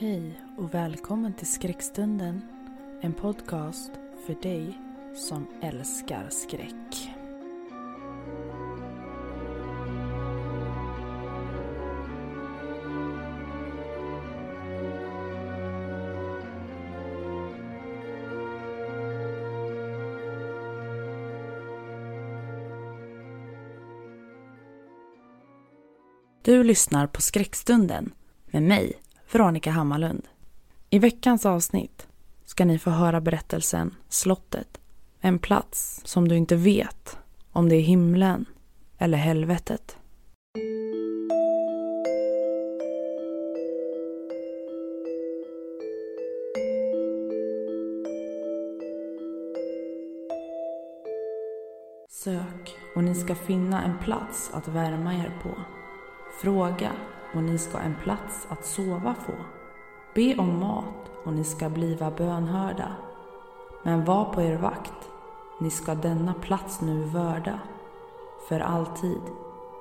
Hej och välkommen till Skräckstunden. En podcast för dig som älskar skräck. Du lyssnar på Skräckstunden med mig, Veronica Hammarlund. I veckans avsnitt ska ni få höra berättelsen Slottet. En plats som du inte vet om det är himlen eller helvetet. Sök och ni ska finna en plats att värma er på. Fråga och ni ska en plats att sova få. Be om mat och ni ska bliva bönhörda. Men var på er vakt, ni ska denna plats nu vörda. För alltid,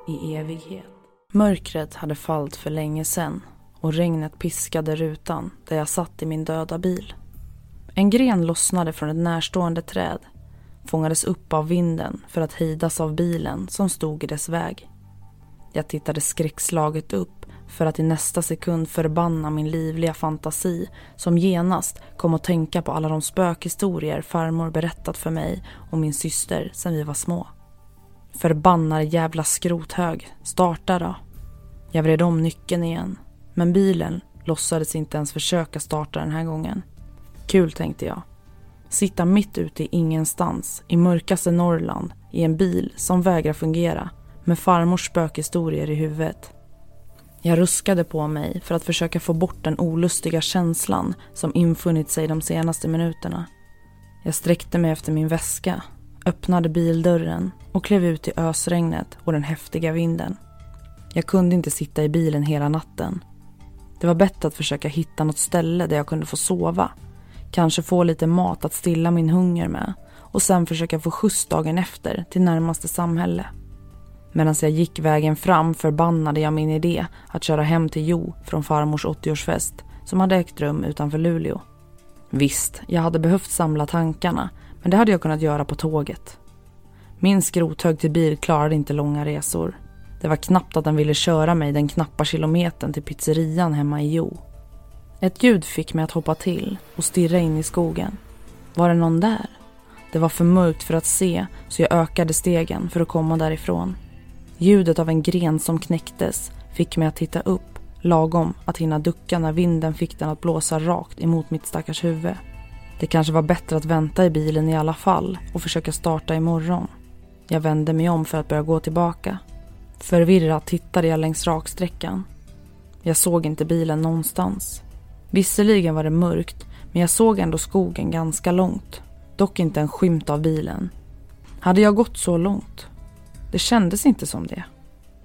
i evighet. Mörkret hade fallit för länge sedan och regnet piskade rutan där jag satt i min döda bil. En gren lossnade från ett närstående träd, fångades upp av vinden för att hejdas av bilen som stod i dess väg. Jag tittade skräckslaget upp för att i nästa sekund förbanna min livliga fantasi som genast kom att tänka på alla de spökhistorier farmor berättat för mig och min syster sedan vi var små. Förbannade jävla skrothög, starta då. Jag vred om nyckeln igen, men bilen låtsades inte ens försöka starta den här gången. Kul tänkte jag. Sitta mitt ute i ingenstans, i mörkaste Norrland, i en bil som vägrar fungera med farmors spökhistorier i huvudet. Jag ruskade på mig för att försöka få bort den olustiga känslan som infunnit sig de senaste minuterna. Jag sträckte mig efter min väska, öppnade bildörren och klev ut i ösregnet och den häftiga vinden. Jag kunde inte sitta i bilen hela natten. Det var bättre att försöka hitta något ställe där jag kunde få sova. Kanske få lite mat att stilla min hunger med och sen försöka få skjuts dagen efter till närmaste samhälle. Medan jag gick vägen fram förbannade jag min idé att köra hem till Jo från farmors 80-årsfest som hade ägt rum utanför Luleå. Visst, jag hade behövt samla tankarna men det hade jag kunnat göra på tåget. Min skrothög till bil klarade inte långa resor. Det var knappt att den ville köra mig den knappa kilometern till pizzerian hemma i Jo. Ett ljud fick mig att hoppa till och stirra in i skogen. Var det någon där? Det var för mörkt för att se så jag ökade stegen för att komma därifrån. Ljudet av en gren som knäcktes fick mig att titta upp, lagom att hinna ducka när vinden fick den att blåsa rakt emot mitt stackars huvud. Det kanske var bättre att vänta i bilen i alla fall och försöka starta imorgon. Jag vände mig om för att börja gå tillbaka. Förvirrat tittade jag längs raksträckan. Jag såg inte bilen någonstans. Visserligen var det mörkt, men jag såg ändå skogen ganska långt. Dock inte en skymt av bilen. Hade jag gått så långt? Det kändes inte som det.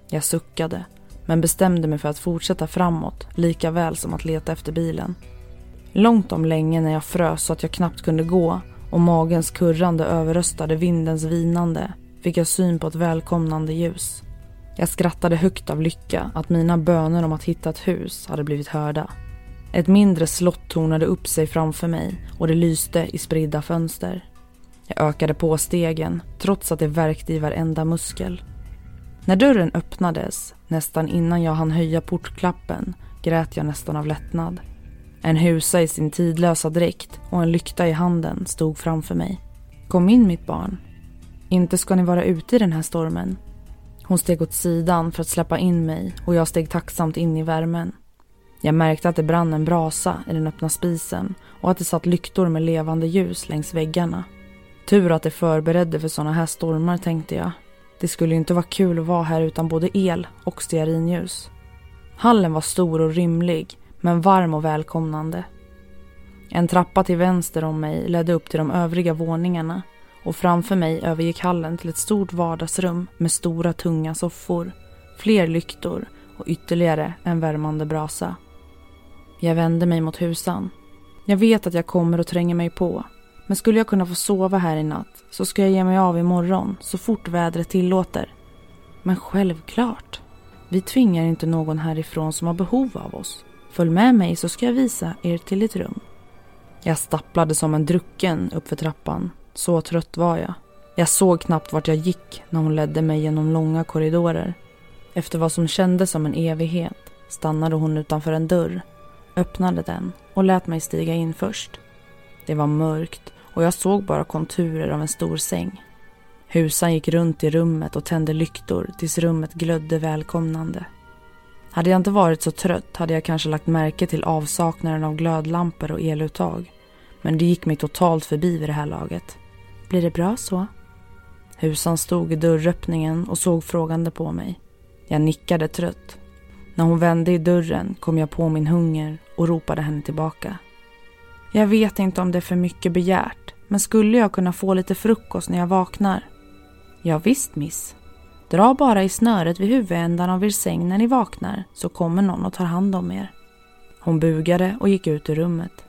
Jag suckade, men bestämde mig för att fortsätta framåt lika väl som att leta efter bilen. Långt om länge när jag frös så att jag knappt kunde gå och magens kurrande överröstade vindens vinande fick jag syn på ett välkomnande ljus. Jag skrattade högt av lycka att mina böner om att hitta ett hus hade blivit hörda. Ett mindre slott tornade upp sig framför mig och det lyste i spridda fönster. Jag ökade på stegen trots att det värkte i varenda muskel. När dörren öppnades, nästan innan jag hann höja portklappen, grät jag nästan av lättnad. En husa i sin tidlösa dräkt och en lykta i handen stod framför mig. Kom in mitt barn. Inte ska ni vara ute i den här stormen. Hon steg åt sidan för att släppa in mig och jag steg tacksamt in i värmen. Jag märkte att det brann en brasa i den öppna spisen och att det satt lyktor med levande ljus längs väggarna. Tur att det förberedde för sådana här stormar tänkte jag. Det skulle inte vara kul att vara här utan både el och stearinljus. Hallen var stor och rymlig, men varm och välkomnande. En trappa till vänster om mig ledde upp till de övriga våningarna och framför mig övergick hallen till ett stort vardagsrum med stora tunga soffor, fler lyktor och ytterligare en värmande brasa. Jag vände mig mot husan. Jag vet att jag kommer att tränga mig på, men skulle jag kunna få sova här i natt så ska jag ge mig av imorgon så fort vädret tillåter. Men självklart. Vi tvingar inte någon härifrån som har behov av oss. Följ med mig så ska jag visa er till ett rum. Jag stapplade som en drucken uppför trappan. Så trött var jag. Jag såg knappt vart jag gick när hon ledde mig genom långa korridorer. Efter vad som kändes som en evighet stannade hon utanför en dörr, öppnade den och lät mig stiga in först. Det var mörkt och jag såg bara konturer av en stor säng. Husan gick runt i rummet och tände lyktor tills rummet glödde välkomnande. Hade jag inte varit så trött hade jag kanske lagt märke till avsaknaden av glödlampor och eluttag. Men det gick mig totalt förbi vid det här laget. Blir det bra så? Husan stod i dörröppningen och såg frågande på mig. Jag nickade trött. När hon vände i dörren kom jag på min hunger och ropade henne tillbaka. Jag vet inte om det är för mycket begärt, men skulle jag kunna få lite frukost när jag vaknar? Ja, visst miss. Dra bara i snöret vid huvudändan av er säng när ni vaknar så kommer någon och tar hand om er. Hon bugade och gick ut ur rummet.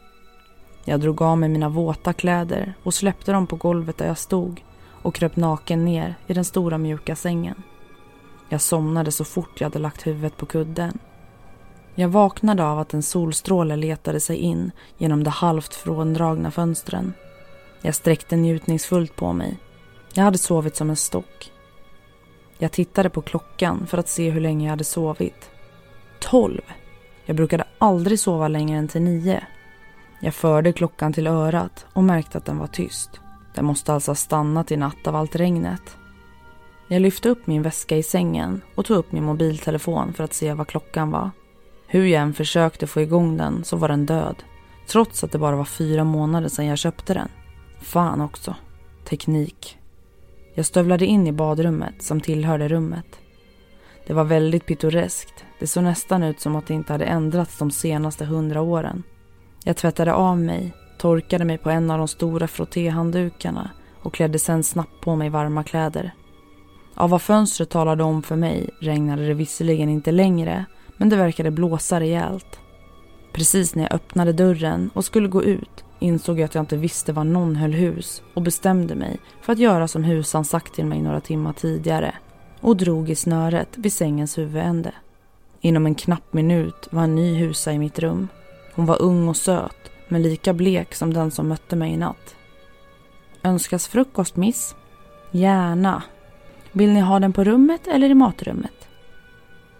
Jag drog av mig mina våta kläder och släppte dem på golvet där jag stod och kröp naken ner i den stora mjuka sängen. Jag somnade så fort jag hade lagt huvudet på kudden. Jag vaknade av att en solstråle letade sig in genom de halvt fråndragna fönstren. Jag sträckte njutningsfullt på mig. Jag hade sovit som en stock. Jag tittade på klockan för att se hur länge jag hade sovit. Tolv! Jag brukade aldrig sova längre än till nio. Jag förde klockan till örat och märkte att den var tyst. Den måste alltså ha stannat i natt av allt regnet. Jag lyfte upp min väska i sängen och tog upp min mobiltelefon för att se vad klockan var. Hur jag än försökte få igång den så var den död. Trots att det bara var fyra månader sedan jag köpte den. Fan också. Teknik. Jag stövlade in i badrummet som tillhörde rummet. Det var väldigt pittoreskt. Det såg nästan ut som att det inte hade ändrats de senaste hundra åren. Jag tvättade av mig, torkade mig på en av de stora frottéhanddukarna och klädde sen snabbt på mig varma kläder. Av vad fönstret talade om för mig regnade det visserligen inte längre men det verkade blåsa rejält. Precis när jag öppnade dörren och skulle gå ut insåg jag att jag inte visste var någon höll hus och bestämde mig för att göra som husan sagt till mig några timmar tidigare och drog i snöret vid sängens huvudände. Inom en knapp minut var en ny husa i mitt rum. Hon var ung och söt men lika blek som den som mötte mig i natt. Önskas frukost, miss? Gärna. Vill ni ha den på rummet eller i matrummet?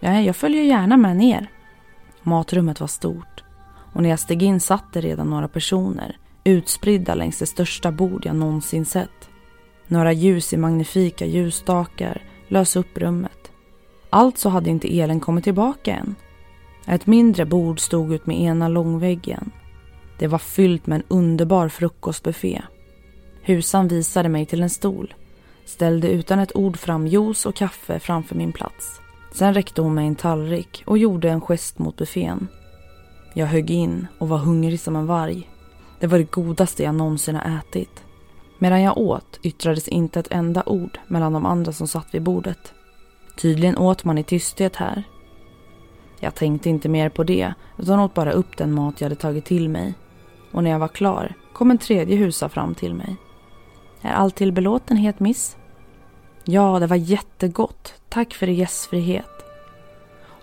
Ja, jag följer gärna med ner. Matrummet var stort och när jag steg in satt det redan några personer utspridda längs det största bord jag någonsin sett. Några ljus i magnifika ljusstakar lös upp rummet. Alltså hade inte elen kommit tillbaka än. Ett mindre bord stod ut med ena långväggen. Det var fyllt med en underbar frukostbuffé. Husan visade mig till en stol, ställde utan ett ord fram juice och kaffe framför min plats. Sen räckte hon mig en tallrik och gjorde en gest mot buffén. Jag högg in och var hungrig som en varg. Det var det godaste jag någonsin har ätit. Medan jag åt yttrades inte ett enda ord mellan de andra som satt vid bordet. Tydligen åt man i tysthet här. Jag tänkte inte mer på det utan åt bara upp den mat jag hade tagit till mig. Och när jag var klar kom en tredje husa fram till mig. Är allt till belåtenhet, miss? Ja, det var jättegott. Tack för er gästfrihet.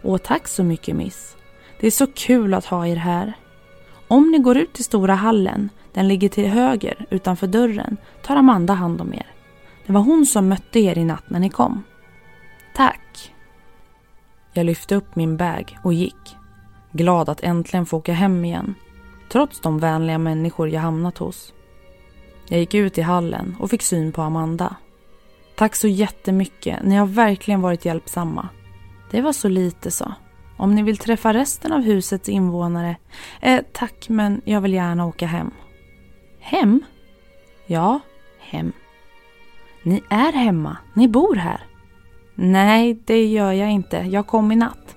Åh, tack så mycket, miss. Det är så kul att ha er här. Om ni går ut i stora hallen, den ligger till höger utanför dörren, tar Amanda hand om er. Det var hon som mötte er i natt när ni kom. Tack. Jag lyfte upp min bag och gick. Glad att äntligen få åka hem igen. Trots de vänliga människor jag hamnat hos. Jag gick ut i hallen och fick syn på Amanda. Tack så jättemycket. Ni har verkligen varit hjälpsamma. Det var så lite så. Om ni vill träffa resten av husets invånare. Eh, tack, men jag vill gärna åka hem. Hem? Ja, hem. Ni är hemma. Ni bor här. Nej, det gör jag inte. Jag kom i natt.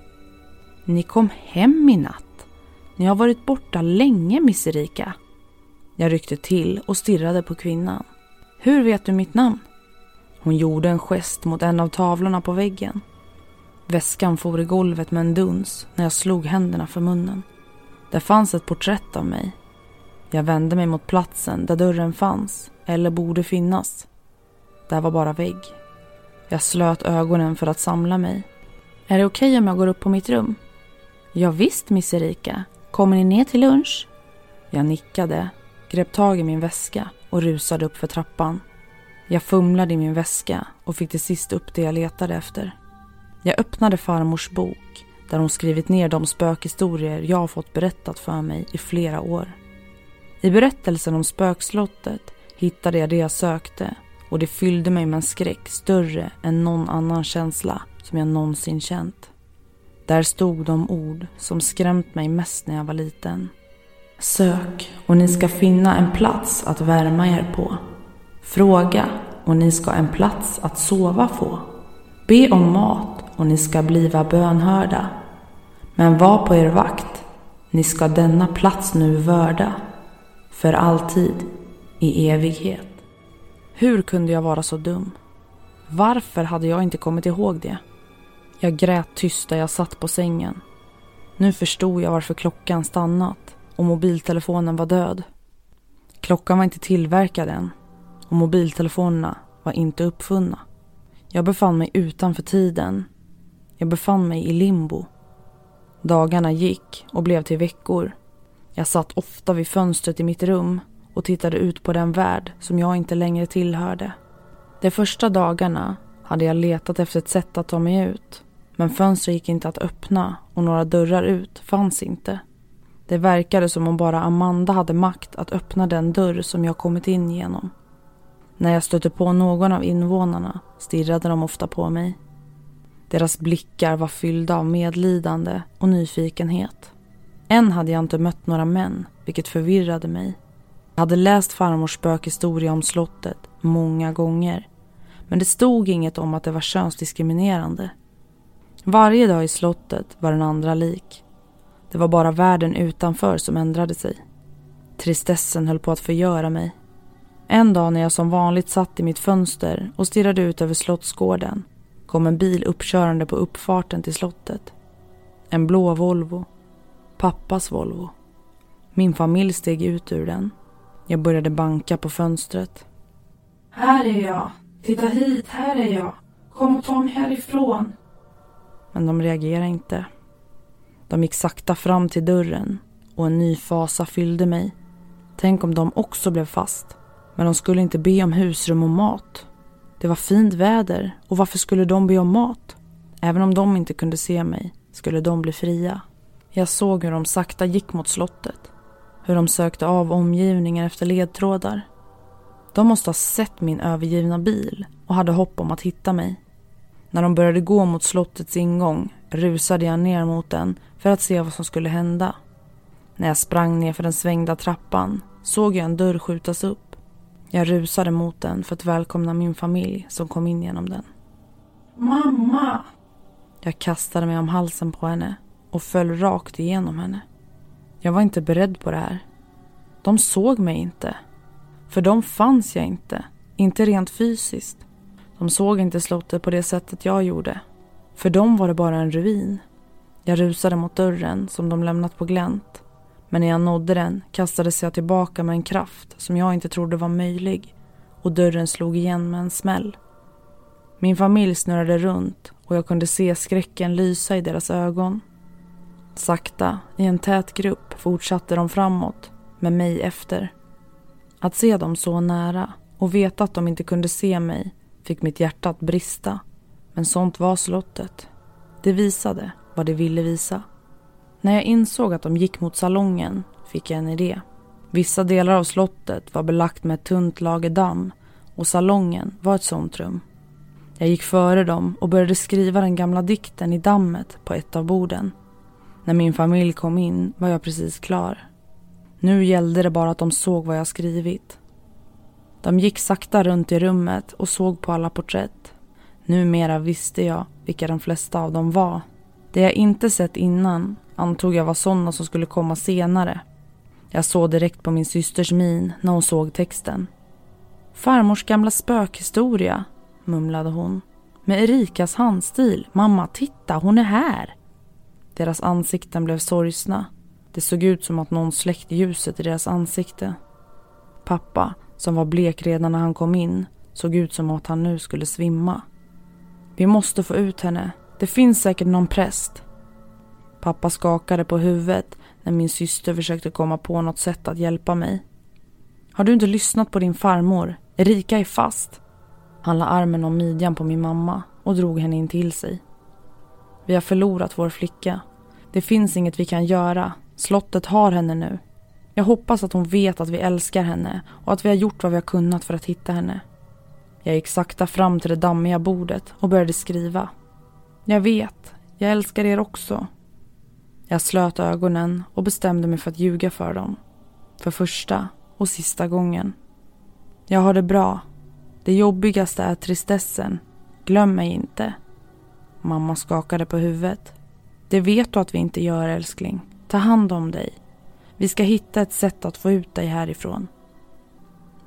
Ni kom hem i natt? Ni har varit borta länge, Miss Erika. Jag ryckte till och stirrade på kvinnan. Hur vet du mitt namn? Hon gjorde en gest mot en av tavlorna på väggen. Väskan for i golvet med en duns när jag slog händerna för munnen. Där fanns ett porträtt av mig. Jag vände mig mot platsen där dörren fanns, eller borde finnas. Där var bara vägg. Jag slöt ögonen för att samla mig. Är det okej okay om jag går upp på mitt rum? Ja, visst, Miss Erika. Kommer ni ner till lunch? Jag nickade, grep tag i min väska och rusade upp för trappan. Jag fumlade i min väska och fick till sist upp det jag letade efter. Jag öppnade farmors bok där hon skrivit ner de spökhistorier jag har fått berättat för mig i flera år. I berättelsen om spökslottet hittade jag det jag sökte och det fyllde mig med en skräck större än någon annan känsla som jag någonsin känt. Där stod de ord som skrämt mig mest när jag var liten. Sök och ni ska finna en plats att värma er på. Fråga och ni ska en plats att sova få. Be om mat och ni ska bliva bönhörda. Men var på er vakt, ni ska denna plats nu vörda. För alltid, i evighet. Hur kunde jag vara så dum? Varför hade jag inte kommit ihåg det? Jag grät tyst där jag satt på sängen. Nu förstod jag varför klockan stannat och mobiltelefonen var död. Klockan var inte tillverkad än och mobiltelefonerna var inte uppfunna. Jag befann mig utanför tiden. Jag befann mig i limbo. Dagarna gick och blev till veckor. Jag satt ofta vid fönstret i mitt rum och tittade ut på den värld som jag inte längre tillhörde. De första dagarna hade jag letat efter ett sätt att ta mig ut. Men fönstret gick inte att öppna och några dörrar ut fanns inte. Det verkade som om bara Amanda hade makt att öppna den dörr som jag kommit in genom. När jag stötte på någon av invånarna stirrade de ofta på mig. Deras blickar var fyllda av medlidande och nyfikenhet. Än hade jag inte mött några män, vilket förvirrade mig. Jag hade läst farmors spökhistoria om slottet många gånger. Men det stod inget om att det var könsdiskriminerande. Varje dag i slottet var den andra lik. Det var bara världen utanför som ändrade sig. Tristessen höll på att förgöra mig. En dag när jag som vanligt satt i mitt fönster och stirrade ut över slottsgården kom en bil uppkörande på uppfarten till slottet. En blå Volvo. Pappas Volvo. Min familj steg ut ur den. Jag började banka på fönstret. Här är jag. Titta hit, här är jag. Kom och ta mig härifrån. Men de reagerade inte. De gick sakta fram till dörren och en ny fasa fyllde mig. Tänk om de också blev fast. Men de skulle inte be om husrum och mat. Det var fint väder och varför skulle de be om mat? Även om de inte kunde se mig skulle de bli fria. Jag såg hur de sakta gick mot slottet. Hur de sökte av omgivningen efter ledtrådar. De måste ha sett min övergivna bil och hade hopp om att hitta mig. När de började gå mot slottets ingång rusade jag ner mot den för att se vad som skulle hända. När jag sprang ner för den svängda trappan såg jag en dörr skjutas upp. Jag rusade mot den för att välkomna min familj som kom in genom den. Mamma! Jag kastade mig om halsen på henne och föll rakt igenom henne. Jag var inte beredd på det här. De såg mig inte. För dem fanns jag inte. Inte rent fysiskt. De såg inte slottet på det sättet jag gjorde. För dem var det bara en ruin. Jag rusade mot dörren som de lämnat på glänt. Men när jag nådde den kastades jag tillbaka med en kraft som jag inte trodde var möjlig och dörren slog igen med en smäll. Min familj snurrade runt och jag kunde se skräcken lysa i deras ögon. Sakta, i en tät grupp, fortsatte de framåt, med mig efter. Att se dem så nära och veta att de inte kunde se mig fick mitt hjärta att brista. Men sånt var slottet. Det visade vad det ville visa. När jag insåg att de gick mot salongen fick jag en idé. Vissa delar av slottet var belagt med ett tunt lager damm och salongen var ett sånt rum. Jag gick före dem och började skriva den gamla dikten i dammet på ett av borden. När min familj kom in var jag precis klar. Nu gällde det bara att de såg vad jag skrivit. De gick sakta runt i rummet och såg på alla porträtt. Numera visste jag vilka de flesta av dem var. Det jag inte sett innan antog jag var sådana som skulle komma senare. Jag såg direkt på min systers min när hon såg texten. Farmors gamla spökhistoria, mumlade hon. Med Erikas handstil. Mamma, titta, hon är här. Deras ansikten blev sorgsna. Det såg ut som att någon släckt ljuset i deras ansikte. Pappa, som var blek redan när han kom in, såg ut som att han nu skulle svimma. Vi måste få ut henne. Det finns säkert någon präst. Pappa skakade på huvudet när min syster försökte komma på något sätt att hjälpa mig. Har du inte lyssnat på din farmor? Erika är fast. Han la armen om midjan på min mamma och drog henne in till sig. Vi har förlorat vår flicka. Det finns inget vi kan göra. Slottet har henne nu. Jag hoppas att hon vet att vi älskar henne och att vi har gjort vad vi har kunnat för att hitta henne. Jag gick sakta fram till det dammiga bordet och började skriva. Jag vet, jag älskar er också. Jag slöt ögonen och bestämde mig för att ljuga för dem. För första och sista gången. Jag har det bra. Det jobbigaste är tristessen. Glöm mig inte. Mamma skakade på huvudet. Det vet du att vi inte gör älskling. Ta hand om dig. Vi ska hitta ett sätt att få ut dig härifrån.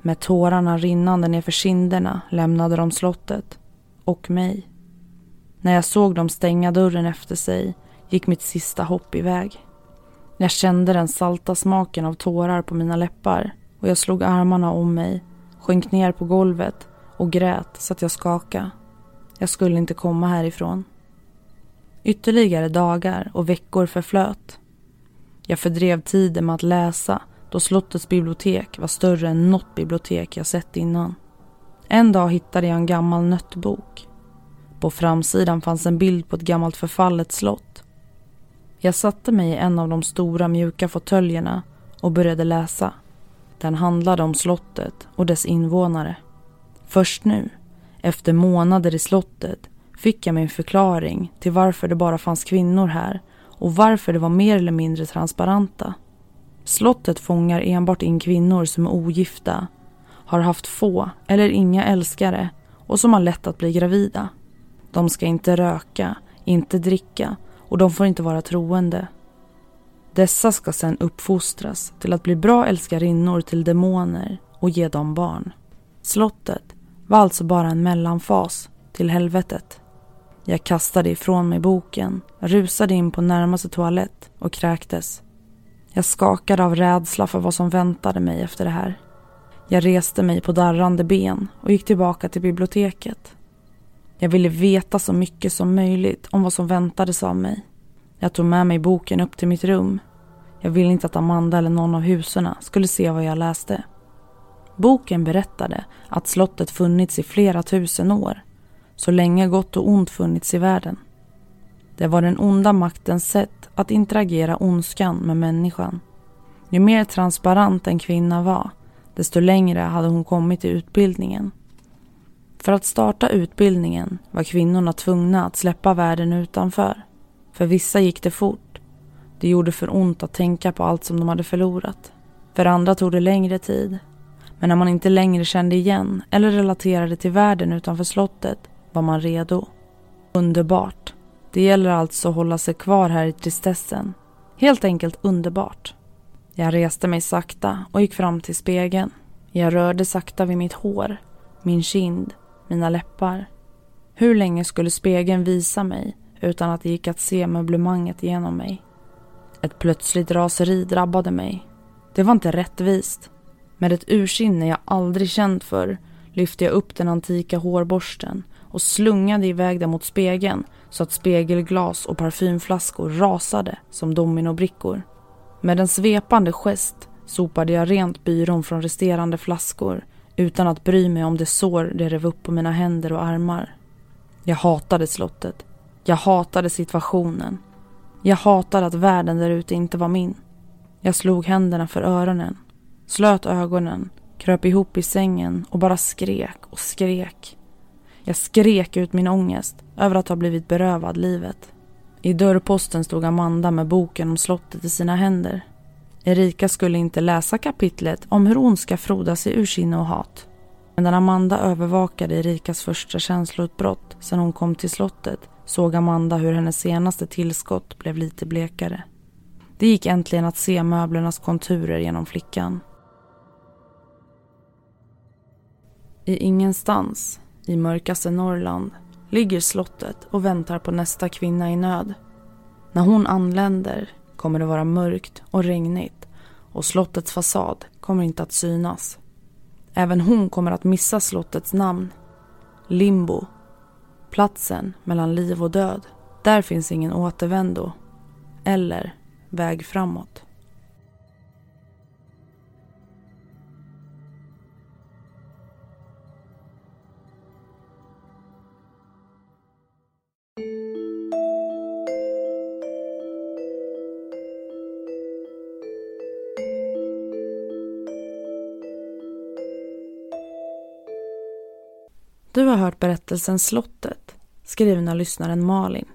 Med tårarna rinnande nerför kinderna lämnade de slottet. Och mig. När jag såg dem stänga dörren efter sig gick mitt sista hopp iväg. Jag kände den salta smaken av tårar på mina läppar och jag slog armarna om mig, sjönk ner på golvet och grät så att jag skakade. Jag skulle inte komma härifrån. Ytterligare dagar och veckor förflöt. Jag fördrev tiden med att läsa då slottets bibliotek var större än något bibliotek jag sett innan. En dag hittade jag en gammal nöttbok. På framsidan fanns en bild på ett gammalt förfallet slott. Jag satte mig i en av de stora mjuka fåtöljerna och började läsa. Den handlade om slottet och dess invånare. Först nu, efter månader i slottet, fick jag min förklaring till varför det bara fanns kvinnor här och varför det var mer eller mindre transparenta. Slottet fångar enbart in kvinnor som är ogifta, har haft få eller inga älskare och som har lätt att bli gravida. De ska inte röka, inte dricka och de får inte vara troende. Dessa ska sedan uppfostras till att bli bra älskarinnor till demoner och ge dem barn. Slottet var alltså bara en mellanfas till helvetet. Jag kastade ifrån mig boken, rusade in på närmaste toalett och kräktes. Jag skakade av rädsla för vad som väntade mig efter det här. Jag reste mig på darrande ben och gick tillbaka till biblioteket. Jag ville veta så mycket som möjligt om vad som väntades av mig. Jag tog med mig boken upp till mitt rum. Jag ville inte att Amanda eller någon av husorna skulle se vad jag läste. Boken berättade att slottet funnits i flera tusen år. Så länge gott och ont funnits i världen. Det var den onda maktens sätt att interagera ondskan med människan. Ju mer transparent en kvinna var, desto längre hade hon kommit i utbildningen. För att starta utbildningen var kvinnorna tvungna att släppa världen utanför. För vissa gick det fort. Det gjorde för ont att tänka på allt som de hade förlorat. För andra tog det längre tid. Men när man inte längre kände igen eller relaterade till världen utanför slottet var man redo. Underbart. Det gäller alltså att hålla sig kvar här i tristessen. Helt enkelt underbart. Jag reste mig sakta och gick fram till spegeln. Jag rörde sakta vid mitt hår, min kind, mina läppar. Hur länge skulle spegeln visa mig utan att det gick att se möblemanget genom mig? Ett plötsligt raseri drabbade mig. Det var inte rättvist. Med ett ursinne jag aldrig känt för lyfte jag upp den antika hårborsten och slungade iväg den mot spegeln så att spegelglas och parfymflaskor rasade som dominobrickor. Med en svepande gest sopade jag rent byrån från resterande flaskor utan att bry mig om det sår det rev upp på mina händer och armar. Jag hatade slottet. Jag hatade situationen. Jag hatade att världen där ute inte var min. Jag slog händerna för öronen, slöt ögonen, kröp ihop i sängen och bara skrek och skrek. Jag skrek ut min ångest över att ha blivit berövad livet. I dörrposten stod Amanda med boken om slottet i sina händer. Erika skulle inte läsa kapitlet om hur ondska frodas i ursinne och hat. Medan Amanda övervakade Erikas första känsloutbrott sedan hon kom till slottet såg Amanda hur hennes senaste tillskott blev lite blekare. Det gick äntligen att se möblernas konturer genom flickan. I ingenstans, i mörkaste Norrland, ligger slottet och väntar på nästa kvinna i nöd. När hon anländer kommer det vara mörkt och regnigt och slottets fasad kommer inte att synas. Även hon kommer att missa slottets namn. Limbo. Platsen mellan liv och död. Där finns ingen återvändo. Eller väg framåt. Du har hört berättelsen Slottet, skriven av lyssnaren Malin.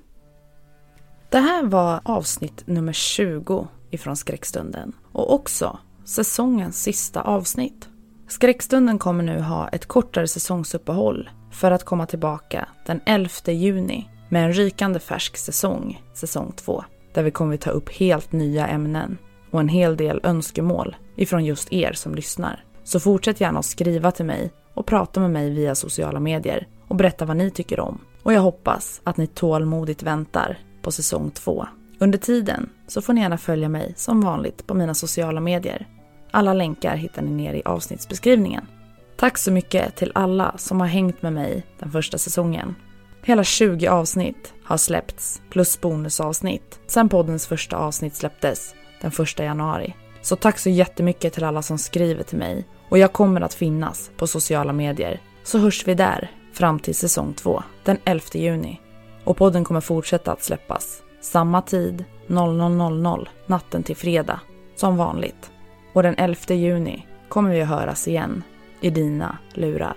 Det här var avsnitt nummer 20 ifrån Skräckstunden och också säsongens sista avsnitt. Skräckstunden kommer nu ha ett kortare säsongsuppehåll för att komma tillbaka den 11 juni med en rykande färsk säsong, säsong 2, där vi kommer ta upp helt nya ämnen och en hel del önskemål ifrån just er som lyssnar. Så fortsätt gärna att skriva till mig och prata med mig via sociala medier och berätta vad ni tycker om. Och jag hoppas att ni tålmodigt väntar på säsong två. Under tiden så får ni gärna följa mig som vanligt på mina sociala medier. Alla länkar hittar ni ner i avsnittsbeskrivningen. Tack så mycket till alla som har hängt med mig den första säsongen. Hela 20 avsnitt har släppts, plus bonusavsnitt, sen poddens första avsnitt släpptes den 1 januari. Så tack så jättemycket till alla som skriver till mig och jag kommer att finnas på sociala medier. Så hörs vi där fram till säsong 2, den 11 juni. Och podden kommer fortsätta att släppas. Samma tid, 00.00 natten till fredag, som vanligt. Och den 11 juni kommer vi att höras igen i dina lurar.